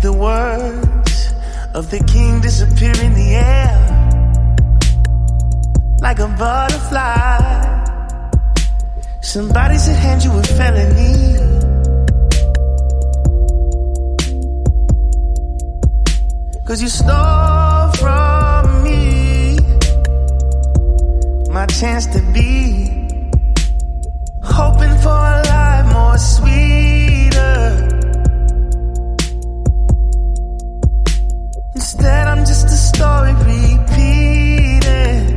The words of the king disappear in the air? Like a butterfly. Somebody should hand you a felony. Cause you stole from me my chance to be, hoping for a life more sweeter. Instead, I'm just a story repeating.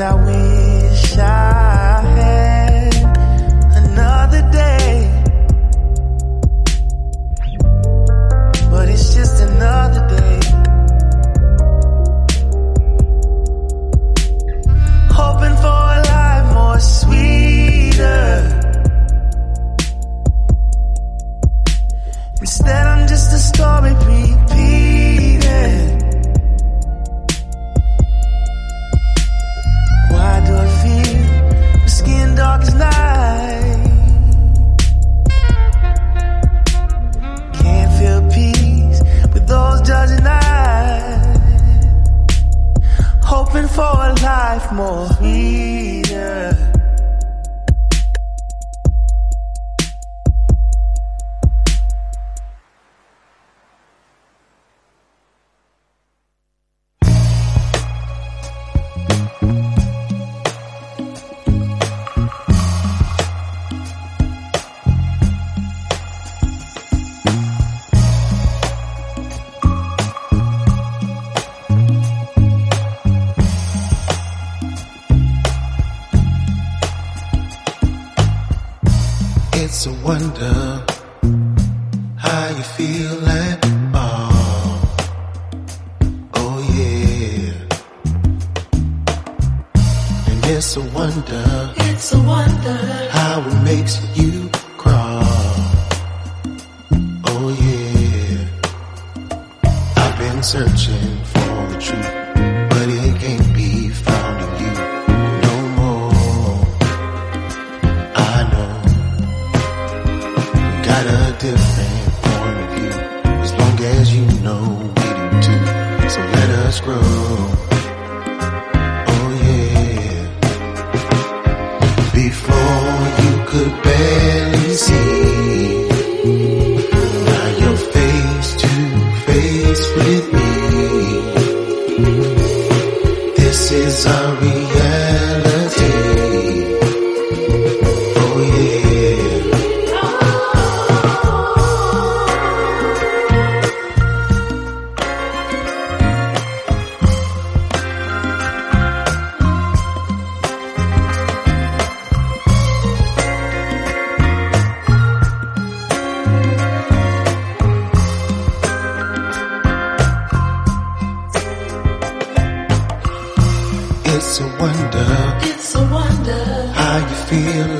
And I wish I had another day. But it's just another day. Hoping for a life more sweeter. Instead, I'm just a story repeated. I can't feel peace with those judging eyes. Hoping for a life more sweeter. 关的。wonder. It's a wonder how you feel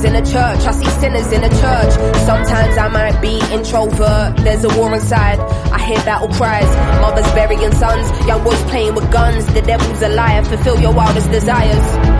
sinners in a church, I see sinners in a church. Sometimes I might be introvert, there's a war inside. I hear battle cries, mothers burying sons, young boys playing with guns. The devil's a liar, fulfill your wildest desires.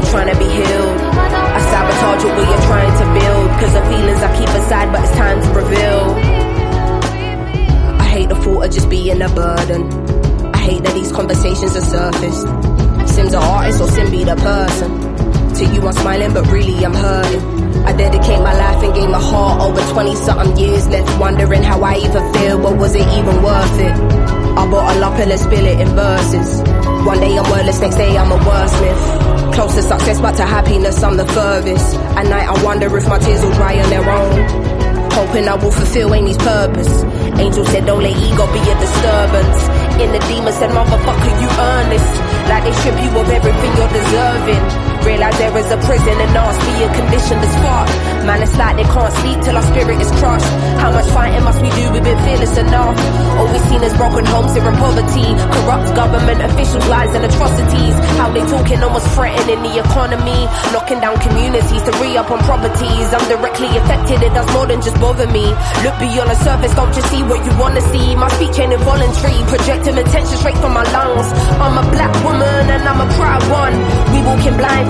I'm trying to be healed. I sabotage what we are trying to build. Cause the feelings I keep aside, but it's time to reveal. I hate the thought of just being a burden. I hate that these conversations are surfaced. Simz an artist or Simbi the person. To you I'm smiling, but really I'm hurting. I dedicate my life and gave my heart over 20 something years left wondering how I even feel, but was it even worth it? I bought a lot and let's spill it in verses. One day I'm wordless, next day I'm a wordsmith. Close to success, but to happiness I'm the furthest. At night I wonder if my tears will dry on their own. Hoping I will fulfill Amy's purpose. Angel said don't let ego be a disturbance. In the demon said motherfucker you earn this. Like they strip you of everything you're deserving. Realize there is a prison and nasty and conditioned as fuck. Man, it's like they can't sleep till our spirit is crushed. How much fighting must we do? We've been fearless enough. All we've seen is broken homes here in poverty. Corrupt government officials, lies and atrocities. How they talking almost threatening the economy. Knocking down communities to re-up on properties. I'm directly affected, it does more than just bother me. Look beyond the surface, don't just see what you wanna see. My speech ain't involuntary, projecting attention straight from my lungs. I'm a black woman and I'm a proud one. We walking blind,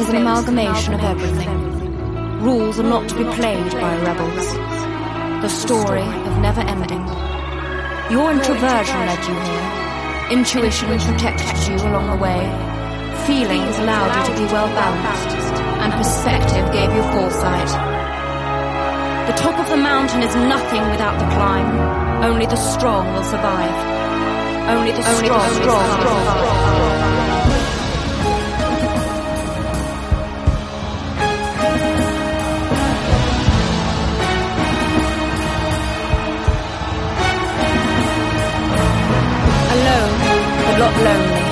Is an amalgamation of everything. Rules are not to be played by rebels. The story of never ending. Your introversion led you here. Intuition protected you along the way. Feelings allowed you to be well balanced. And perspective gave you foresight. The top of the mountain is nothing without the climb. Only the strong will survive. Only the strong, will survive. Lonely.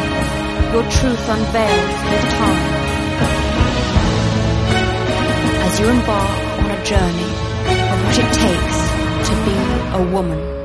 Your truth unveiled through time. As you embark on a journey of what it takes to be a woman.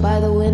by the wind.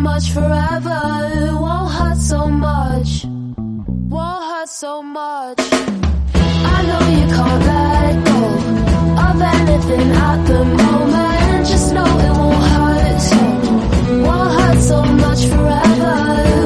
much forever. Won't hurt so much. Won't hurt so much. I know you can't let go of anything at the moment. Just know it won't hurt so. Won't hurt so much forever.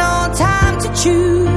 no time to choose.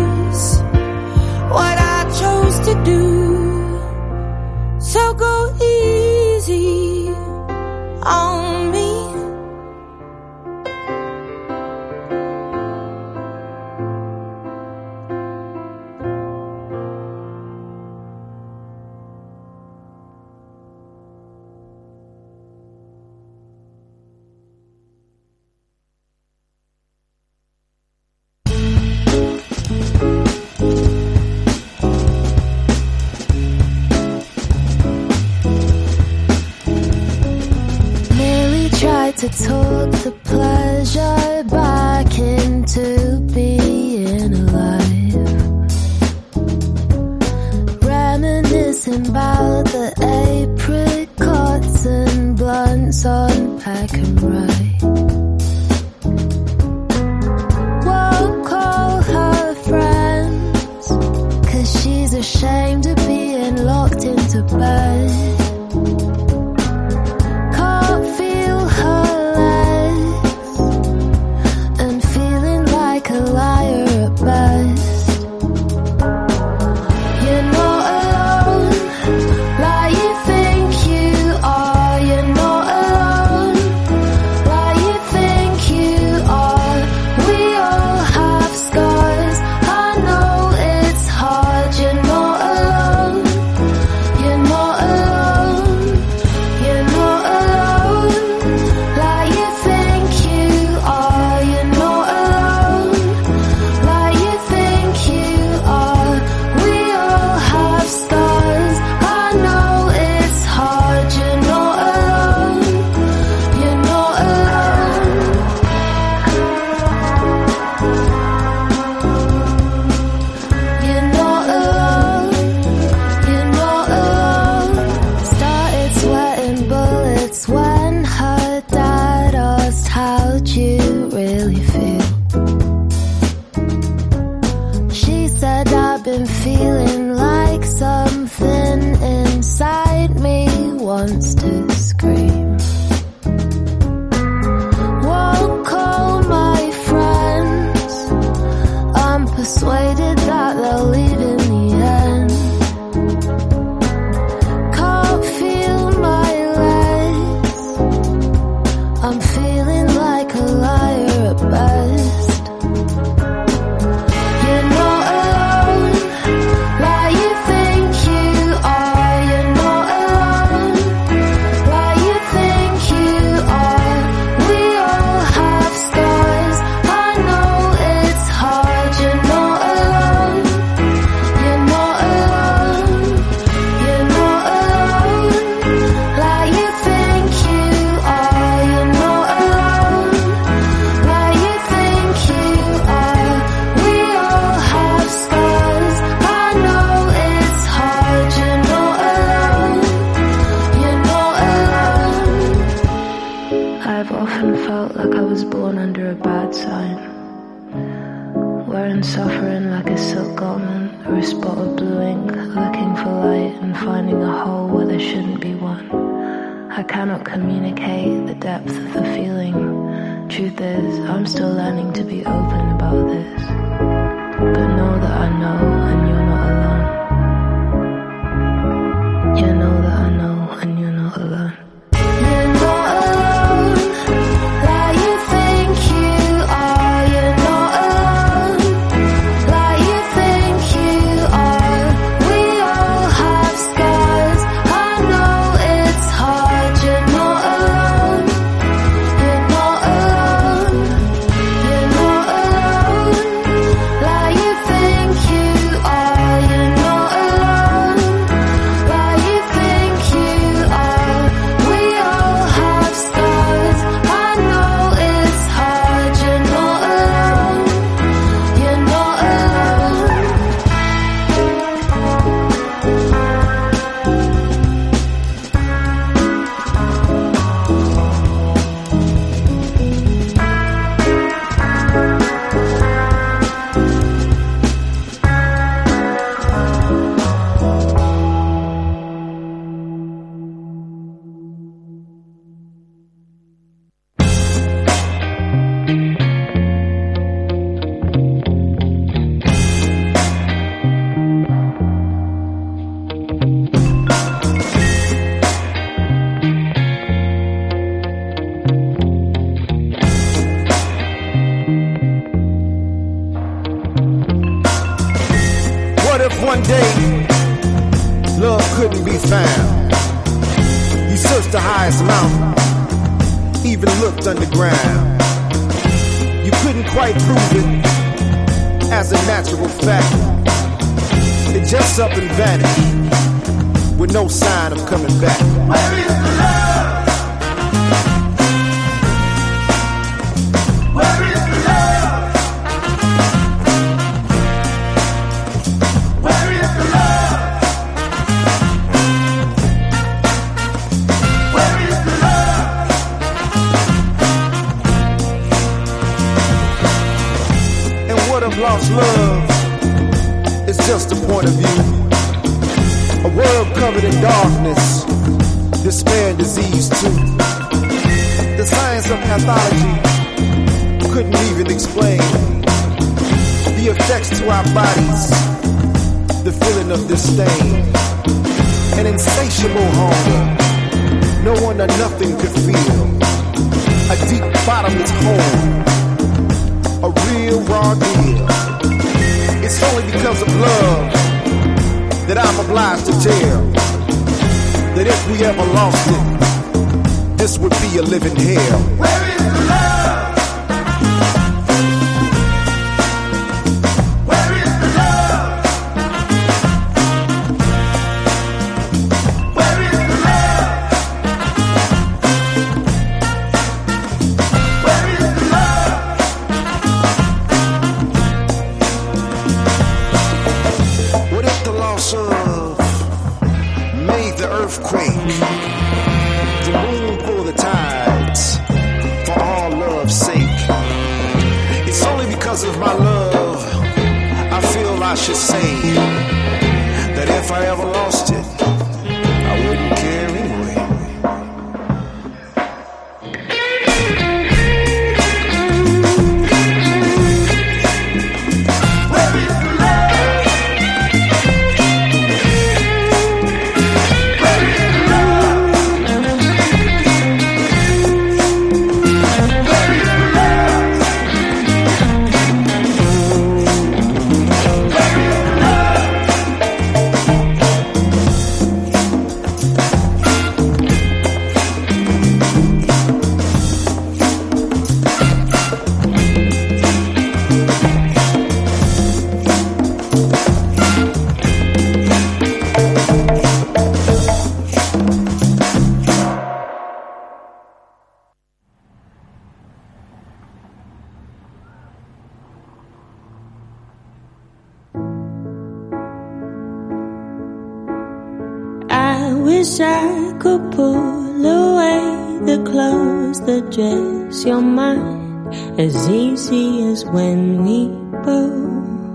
When we both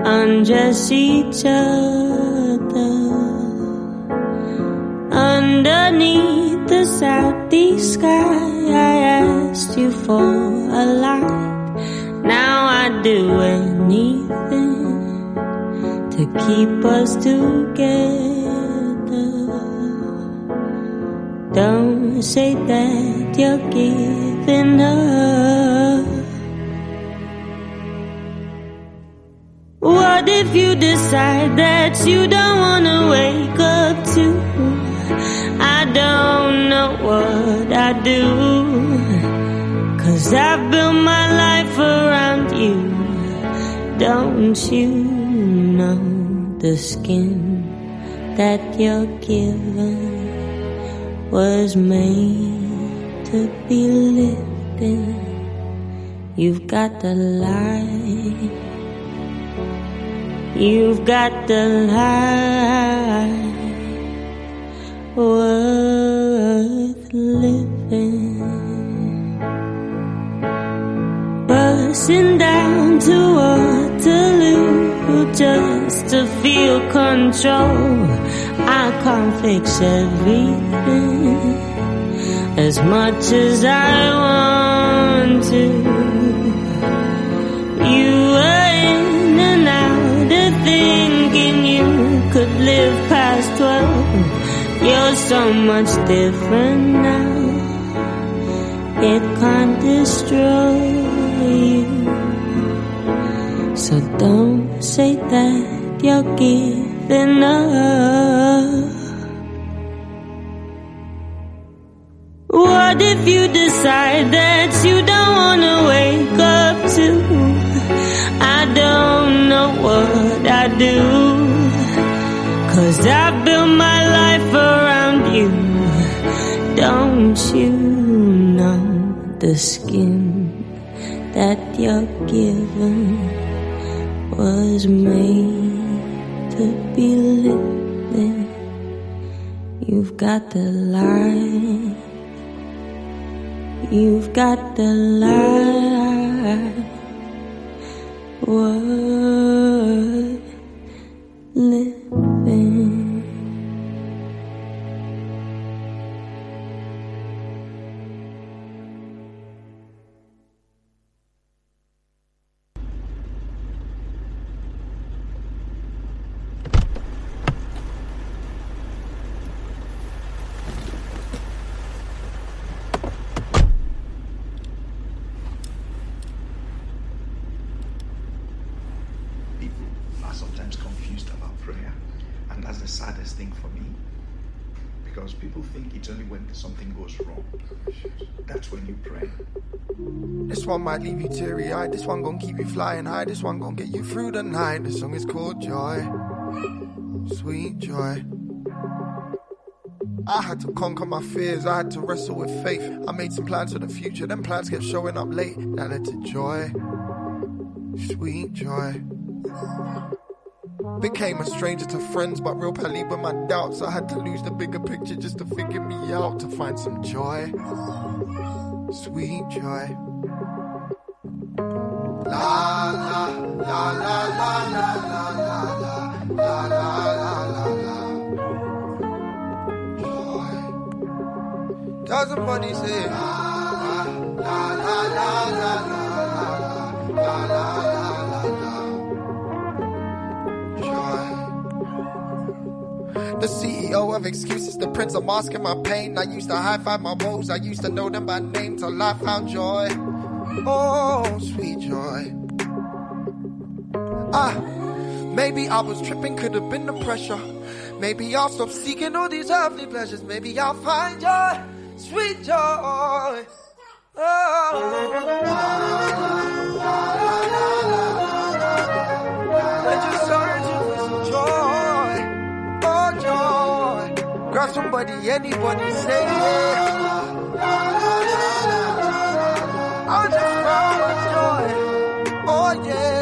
undress each other underneath the southeast sky. I asked you for a light. Now I'd do anything to keep us together. Don't say that you're giving up. If you decide that you don't wanna wake up to? I don't know what I do. Cause I've built my life around you. Don't you know the skin that you're given was made to be lifted? You've got the light. You've got the life worth living. Bursting down to Waterloo just to feel control. I can't fix everything as much as I want to. You thinking you could live past twelve. You're so much different now. It can't destroy you. So don't say that you're giving up. What if you decide that you don't wanna do. Cause I built my life around you. Don't you know the skin that you're given was made to be living? You've got the light. You've got the light worth living. Something goes wrong that's when you pray. This one might leave you teary eyed. This one gonna keep you flying high. This one gonna get you through the night. This song is called Joy. Sweet joy. I had to conquer my fears. I had to wrestle with faith. I made some plans for the future. Them plans kept showing up late. That led to joy. Sweet joy. Became a stranger to friends, but real pally with my doubts. I had to lose the bigger picture just to figure me out to find some joy. Sweet joy. La la la la la la la la la la la la Joy. Does somebody say la la la la la la la la la la The CEO of excuses, the prince of masking my pain. I used to high five my woes, I used to know them by name till I found joy. Oh, sweet joy. Ah, maybe I was tripping, could have been the pressure. Maybe I'll stop seeking all these earthly pleasures. Maybe I'll find joy, sweet joy. Oh, we're just for some joy. Grab somebody, anybody, say yeah. I just found joy. Oh, yeah.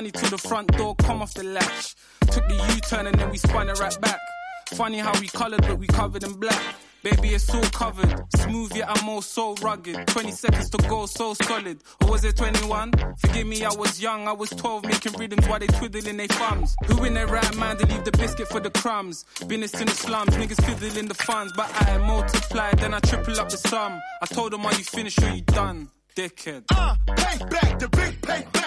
Funny till the front door come off the latch. Took the U-turn and then we spun it right back. Funny how we coloured, but we covered in black. Baby, it's all covered. Smooth, yet I'm all so rugged. 20 seconds to go, so solid. Or was it 21? Forgive me, I was young. I was 12, making rhythms while they twiddling their thumbs. Who in their right mind to leave the biscuit for the crumbs? Business in the slums, niggas fiddling the funds. But I multiply, then I triple up the sum. I told them, are you finished or you done? Dickhead. Uh, payback, the big payback.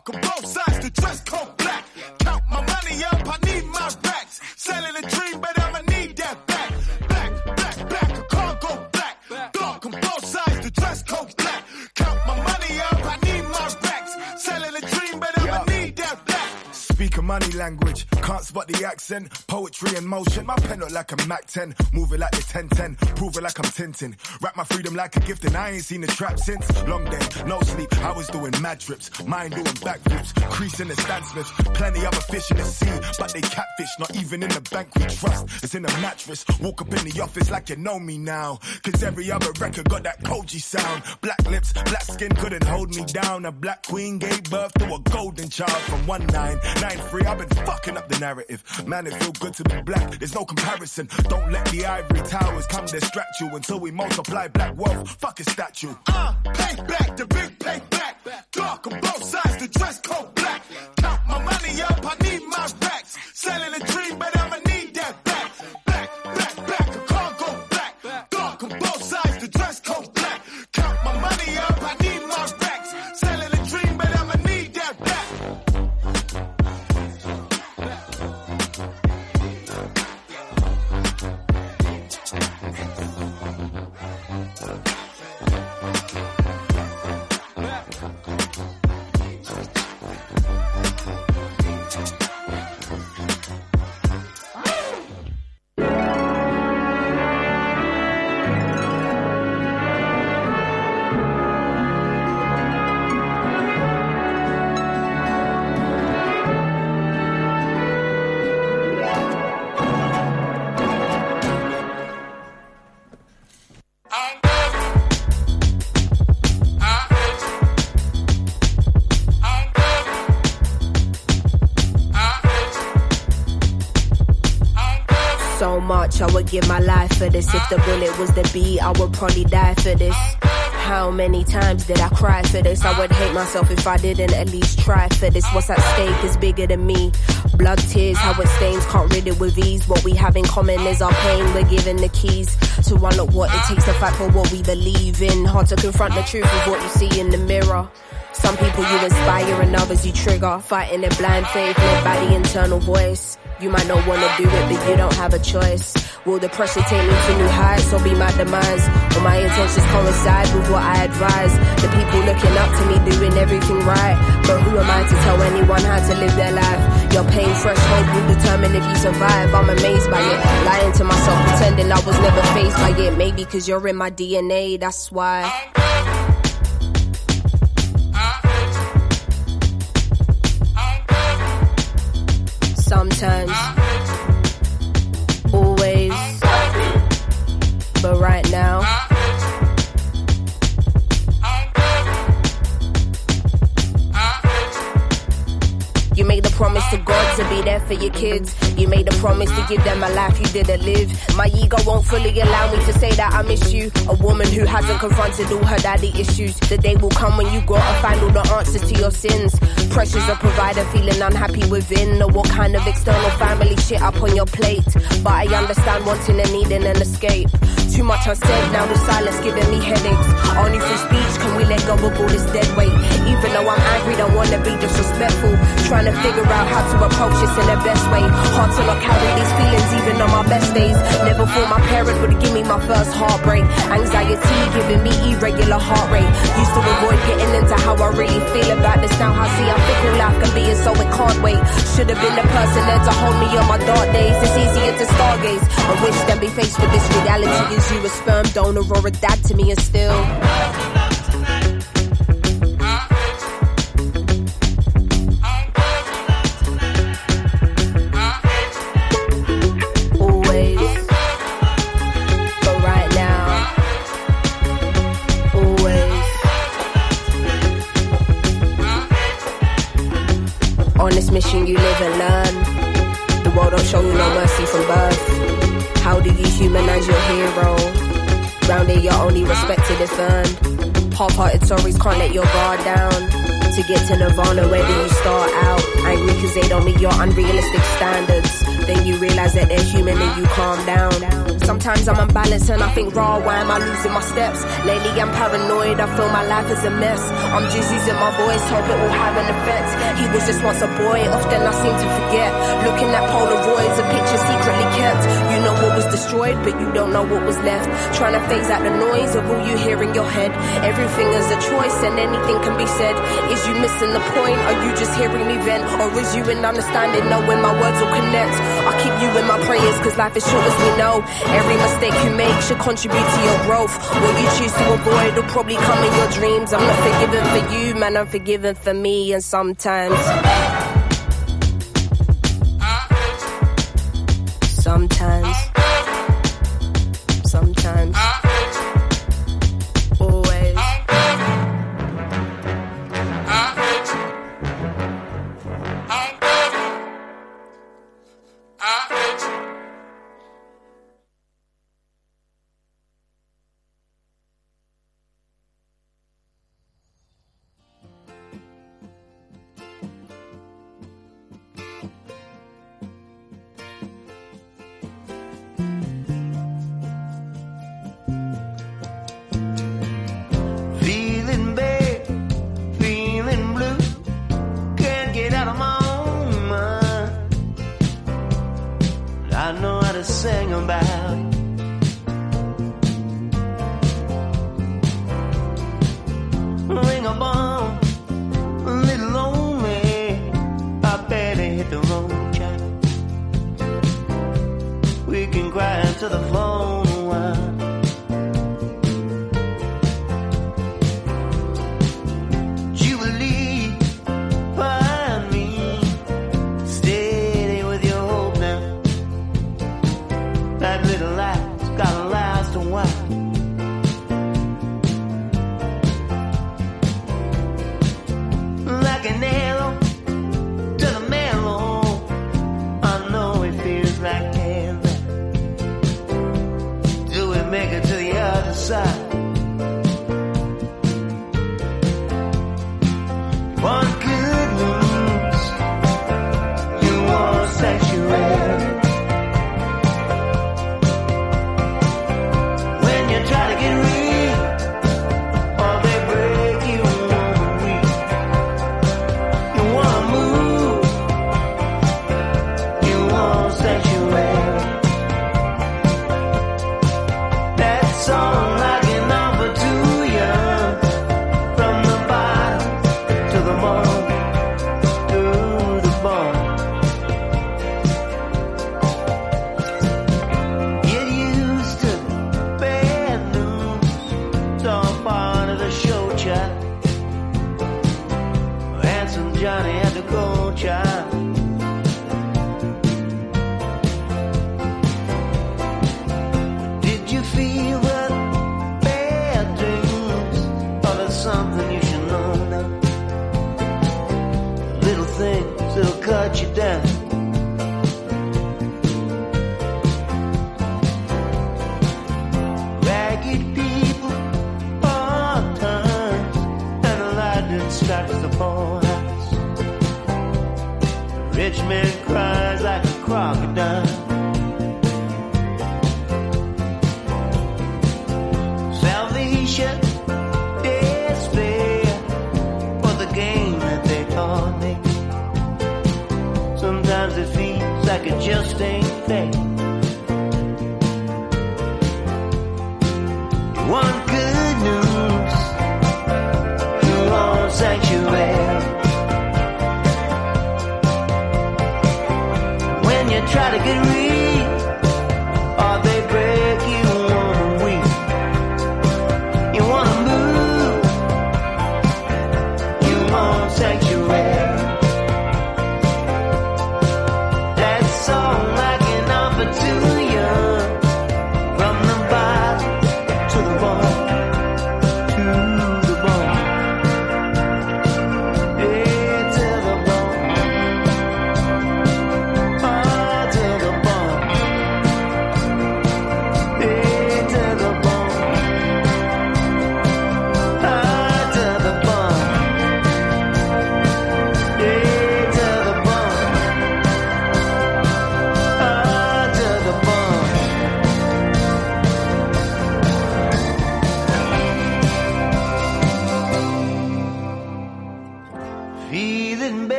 Dark on both sides, the dress code black. Count my money up, I need my racks. Selling a dream, but I'ma need that back. A black. Dark on both sides, the dress code black. Count my money up, I need my racks. Selling a dream, but I'ma need that back. Speak a money language, can't spot the accent. Poetry in motion, my pen look like a Mac 10. Move it like the 1010, prove it like I'm Tintin. Rap my freedom like a gift, and I ain't seen the trap since. Long day, no sleep, I was doing mad trips. Mine doing backflips, creasing the Stan Smiths. Plenty other fish in the sea, but they catfish, not even in the bank we trust. It's in a mattress, walk up in the office like you know me now. Cause every other record got that Kojey sound. Black lips, black skin couldn't hold me down. A black queen gave birth to a golden child from 1993. I've been fucking up the narrative. Man, it feel good to be black. There's no comparison. Don't let the ivory towers come distract you until we multiply black wealth. Fuck a statue. Uh, payback, the big payback. Dark on both sides, the dress code black. Count my money up, I need my racks. Selling a dream, but I'ma give my life for this. If the bullet was the beat, I would probably die for this. How many times did I cry for this? I would hate myself if I didn't at least try for this. What's at stake is bigger than me. Blood, tears, how it stains, can't rid it with ease. What we have in common is our pain. We're given the keys to unlock what it takes to fight for what we believe in. Hard to confront the truth of what you see in the mirror. Some people you inspire and others you trigger. Fighting in blind faith, led by the internal voice. You might not wanna do it, but you don't have a choice. Will the pressure take me to new heights or be my demise? Will my intentions coincide with what I advise? The people looking up to me doing everything right. But who am I to tell anyone how to live their life? Your pain threshold will determine if you survive. I'm amazed by it. Lying to myself, pretending I was never faced by it. Maybe cause you're in my DNA, that's why. Sometimes, your kids. You made a promise to give them a life you didn't live. My ego won't fully allow me to say that I miss you. A woman who hasn't confronted all her daddy issues. The day will come when you gotta find all the answers to your sins. Pressures of provider, feeling unhappy within. Or what kind of external family shit up on your plate. But I understand wanting and needing an escape. Too much unsaid, now with silence giving me headaches. Only through speech can we let go of all this dead weight. Even though I'm angry, don't wanna be disrespectful. Trying to figure out how to approach this in the best way. Hard to not carry these feelings even on my best days. Never thought my parents would give me my first heartbreak. Anxiety giving me irregular heart rate. Used to avoid getting into how I really feel about this. Now I see how fickle life can be, and so it can't wait. Should have been the person there to hold me on my dark days. It's easier to stargaze. I wish than be faced with this reality. You a sperm donor or a dad to me, and still. Let your guard down. To get to Nirvana, where do you start out? Angry cause they don't meet your unrealistic standards. Then you realize that they're human and you calm down. Sometimes I'm unbalanced and I think, raw, why am I losing my steps? Lately I'm paranoid, I feel my life is a mess. I'm just using my voice, hope it will have an effect. He was just once a boy, often I seem to forget. Looking at destroyed, but you don't know what was left. Trying to phase out the noise of all you hear in your head. Everything is a choice and anything can be said. Is you missing the point? Are you just hearing me vent? Or is you in understanding, knowing my words will connect? I keep you in my prayers, cause life is short as we know. Every mistake you make should contribute to your growth. What you choose to avoid will probably come in your dreams. I'm not forgiven for you, man, I'm forgiven for me, and sometimes. Sometimes. Sometimes. Just ain't fair. One good news, you want sanctuary. When you try to get real,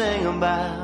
sing about.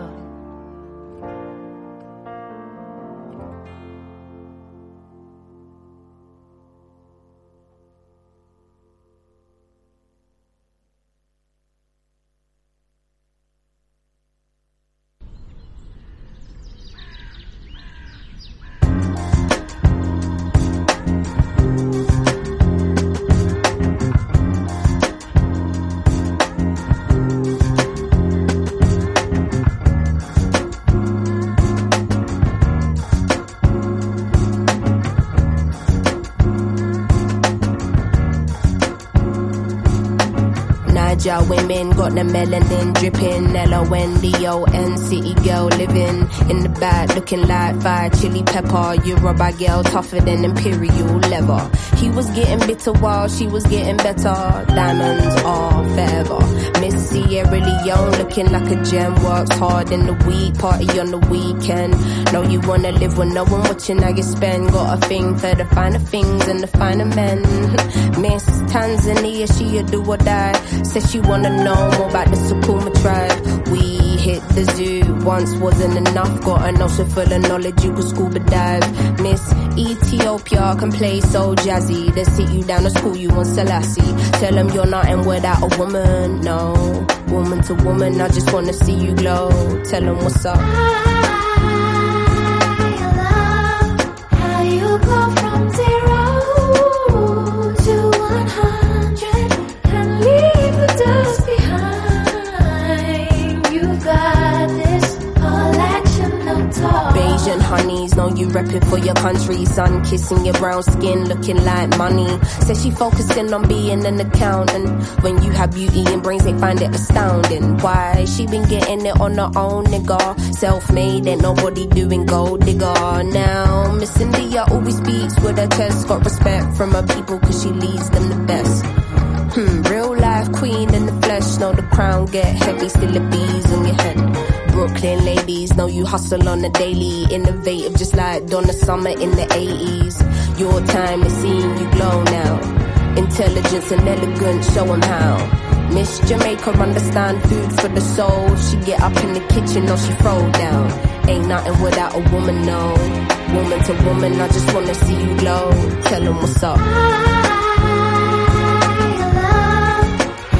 Niger women got the melanin dripping. L-O-N-D-O-N city girl living in the back looking like fire chili pepper. You Yoruba girl tougher than imperial leather. He was getting bitter while she was getting better. Diamonds are forever. Miss Sierra Leone looking like a gem. Works hard in the week, party on the weekend. Know you wanna live with no one watching how you spend. Got a thing for the finer things and the finer men. Miss Tanzania, she a do or die. Says she wanna know more about the Sukuma tribe. We hit the zoo, once wasn't enough. Got an ocean full of knowledge, you could scuba dive. Miss Ethiopia can play so jazzy. They sit you down to school, you want Selassie. Tell them you're not nothing without a woman, no. Woman to woman, I just wanna see you glow. Tell them what's up. How you go from you repping for your country. Sun kissing your brown skin, looking like money. Says she focusing on being an accountant. When you have beauty and brains, they find it astounding. Why? She been getting it on her own, nigga. Self made, ain't nobody doing gold digger. Now, Miss India always speaks with her chest. Got respect from her people, cause she leads them the best. Hmm, real life queen in the flesh. Know the crown get heavy, still the bees in your head. Brooklyn ladies know you hustle on the daily. Innovative, just like Donna Summer in the 80s. Your time is seeing you glow now. Intelligence and elegance, show 'em how. Miss Jamaica understand food for the soul. She get up in the kitchen or she throw down. Ain't nothing without a woman, no. Woman to woman, I just wanna see you glow. Tell 'em what's up.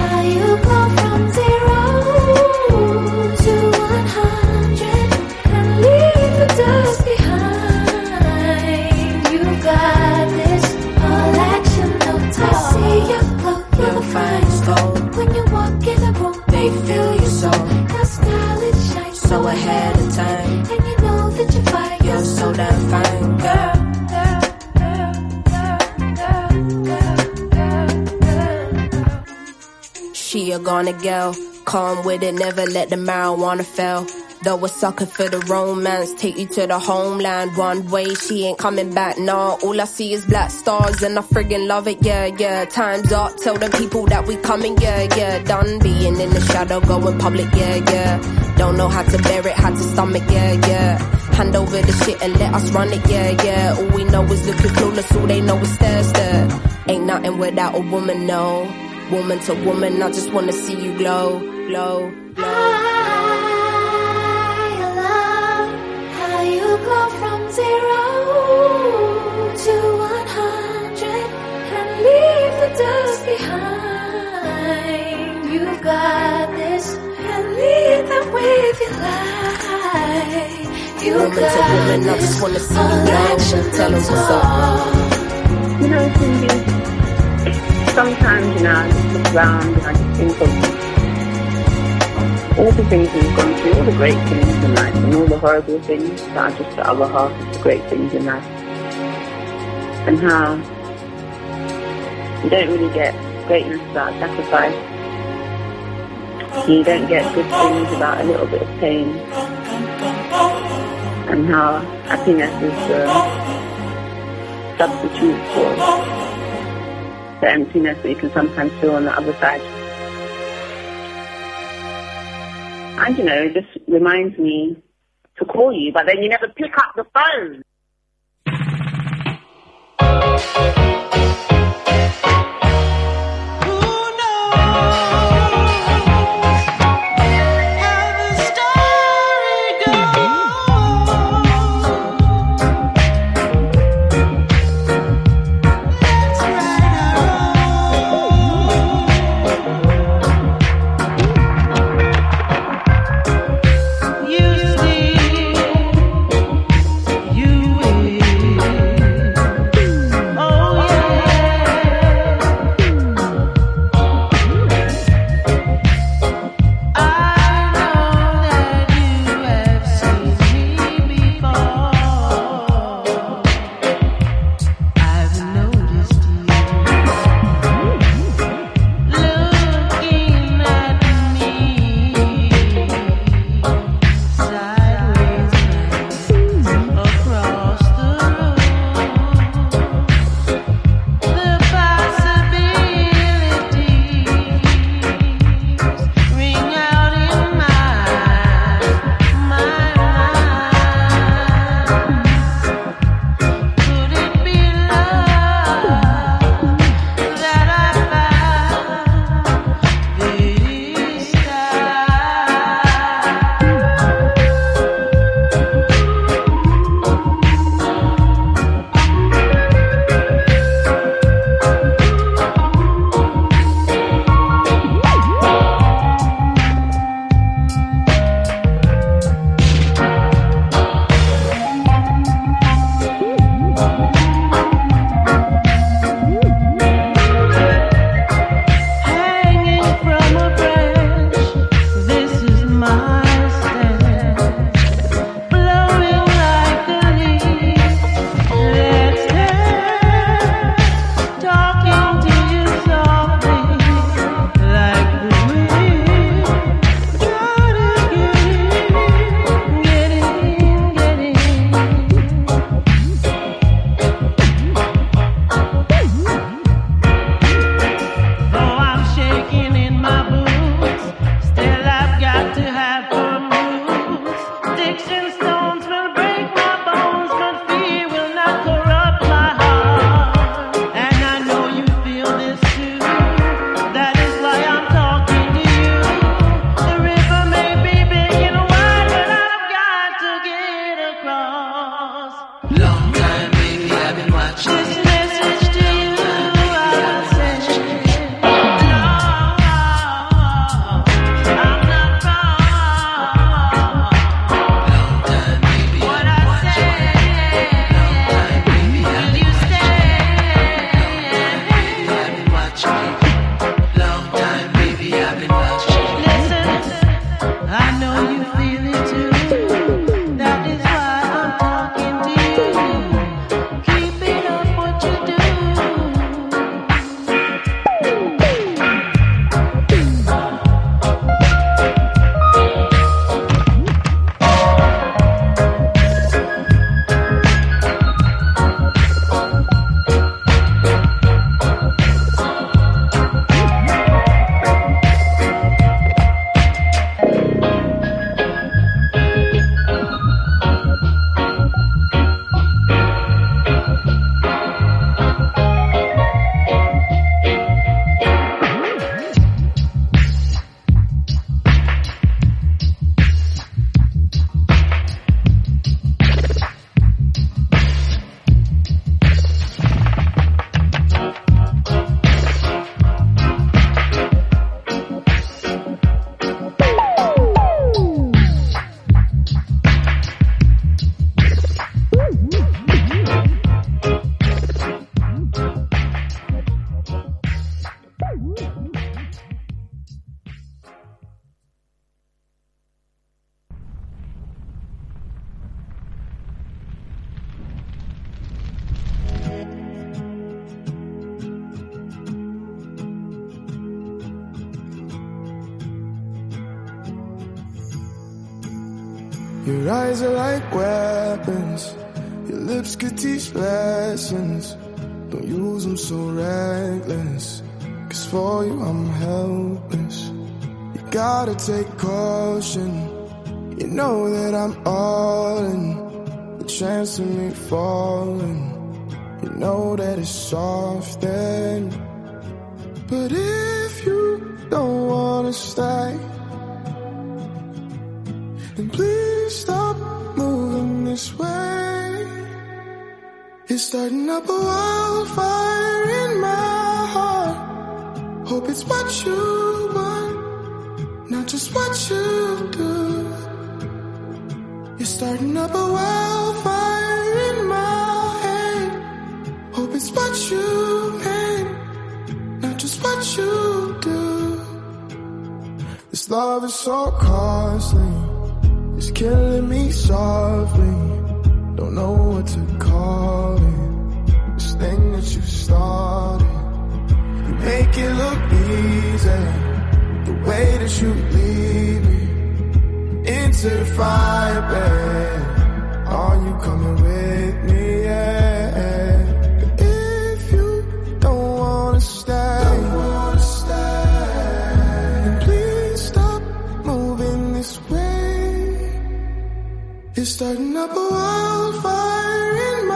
How you go She a girl, calm with it, never let the marijuana fail. Though a sucker for the romance, take you to the homeland. One way, she ain't coming back, nah. All I see is black stars and I friggin' love it, yeah, yeah. Time's up, tell the people that we coming, yeah, yeah. Done being in the shadow, going public, yeah, yeah. Don't know how to bear it, how to stomach, yeah, yeah. Hand over the shit and let us run it, yeah, yeah. All we know is looking clueless, all they know is stare, stare. Ain't nothing without a woman, no. Woman to woman, I just wanna see you glow, glow, glow. I love How you go from zero to one hundred and leave the dust behind. You got this and lead them with your light. You Woman to got woman, I just wanna see you All glow. actions Tell 'em what's up. You know, Cindy, sometimes, you know, I just look around and I just think of all the things we've gone through, all the great things in life, and all the horrible things that are just the other half of the great things in life. And how you don't really get greatness without sacrifice. You don't get good things without a little bit of pain. And how happiness is the substitute for the emptiness that you can sometimes feel on the other side. And you know, it just reminds me to call you, but then you never pick up the phone. Then please stop moving this way. You're starting up a wildfire in my heart. Hope it's what you want, not just what you do. You're starting up a wildfire in my head. Hope it's what you meant, not just what you do. This love is so costly. Killing me softly. Don't know what to call it. This thing that you started. You make it look easy. The way that you lead me into the fire, babe. Are you coming with me? You're starting up a wildfire in my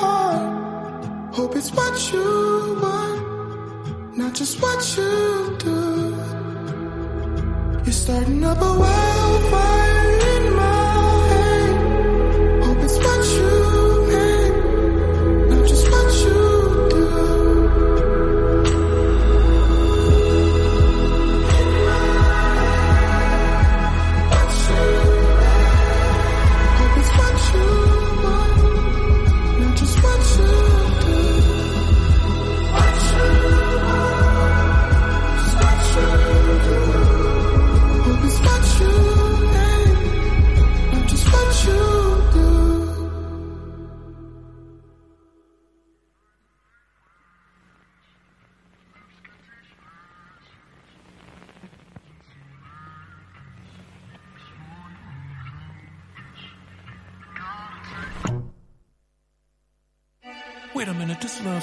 heart. Hope it's what you want, not just what you do. You're starting up a wildfire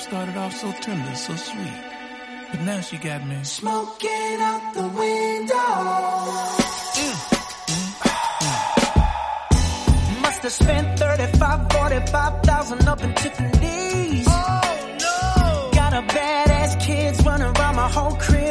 started off so tender, so sweet. But now she got me. Smoking out the window. Mm, mm, mm. Must have spent 35, 45,000 up in Tiffany's. Oh no! Got a badass kids running around my whole crib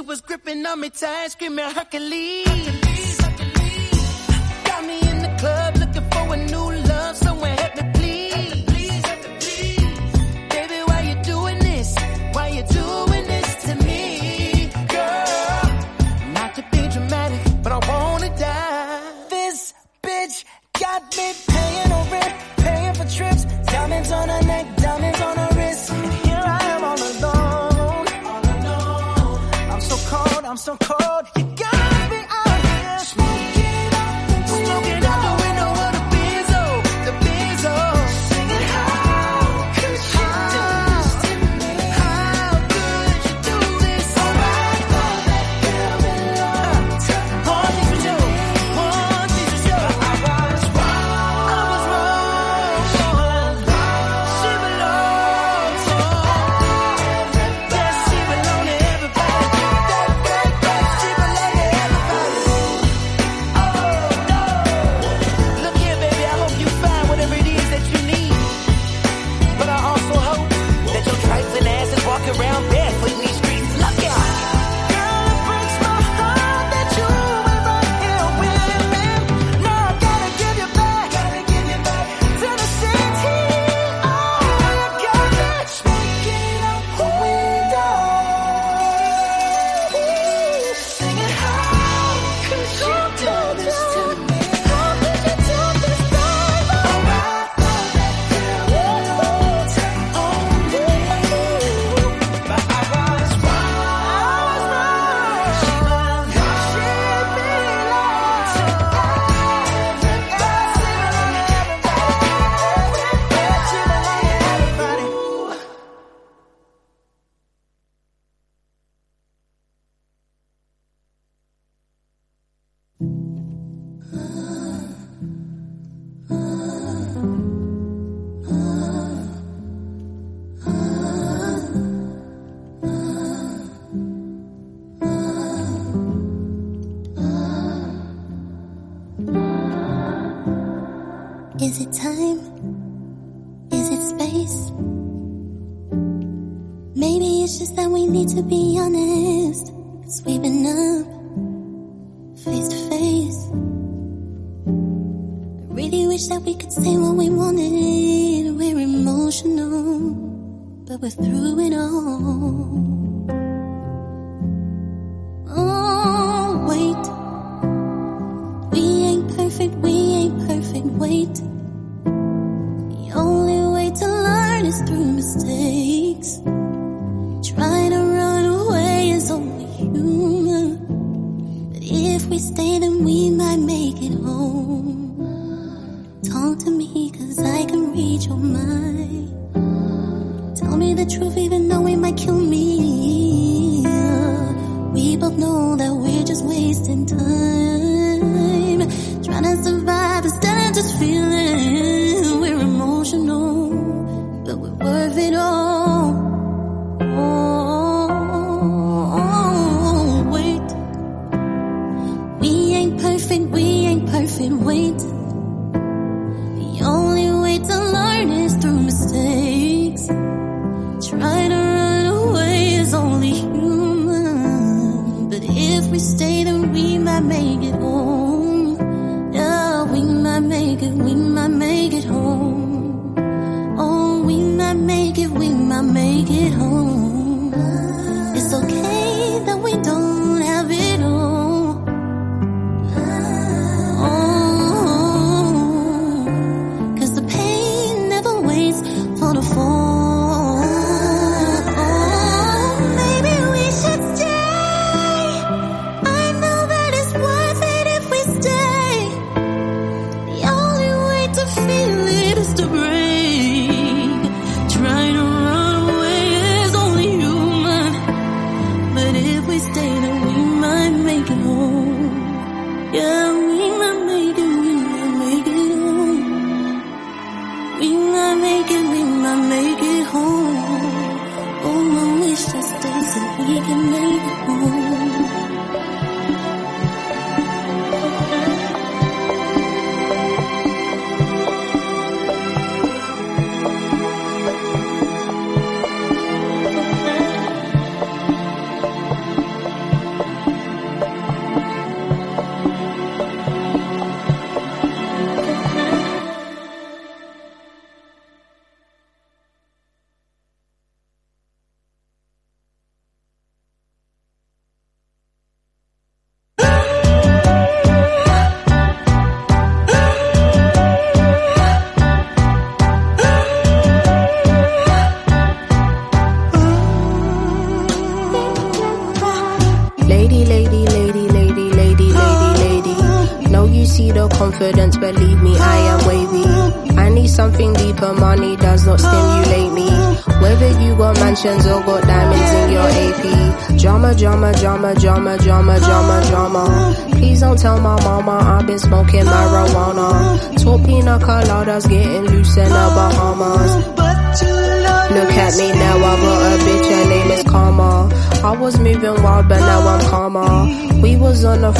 she was gripping on me tight, screaming Hercules. Got me in the club looking for a new love, someone help me please. Baby, why you doing this? Why you doing this to me, girl? Not to be dramatic, but I wanna die. This bitch got me paying rent, paying for trips, diamonds on her neck, diamonds on her cold, I'm so cold. To be honest.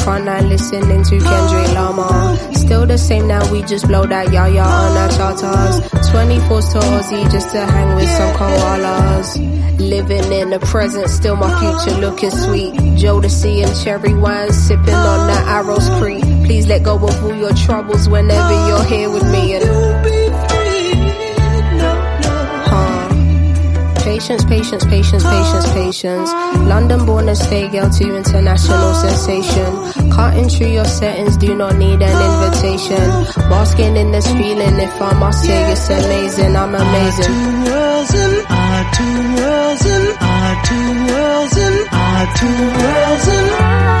Front line listening to Kendrick Lamar. Still the same now, we just blow that yaya on our charters. 24s to Aussie just to hang with some koalas. Living in the present, still my future looking sweet. Jodeci and cherry wine, sipping on that Arrows Creek. Please let go of all your troubles whenever you're here with me. And Patience, patience, patience, patience, patience. London born and stay girl to international sensation. Cutting through your settings, do not need an invitation. Basking in this feeling, if I must say it's amazing, I'm amazing. Two worlds and our two worlds and our two worlds and our two worlds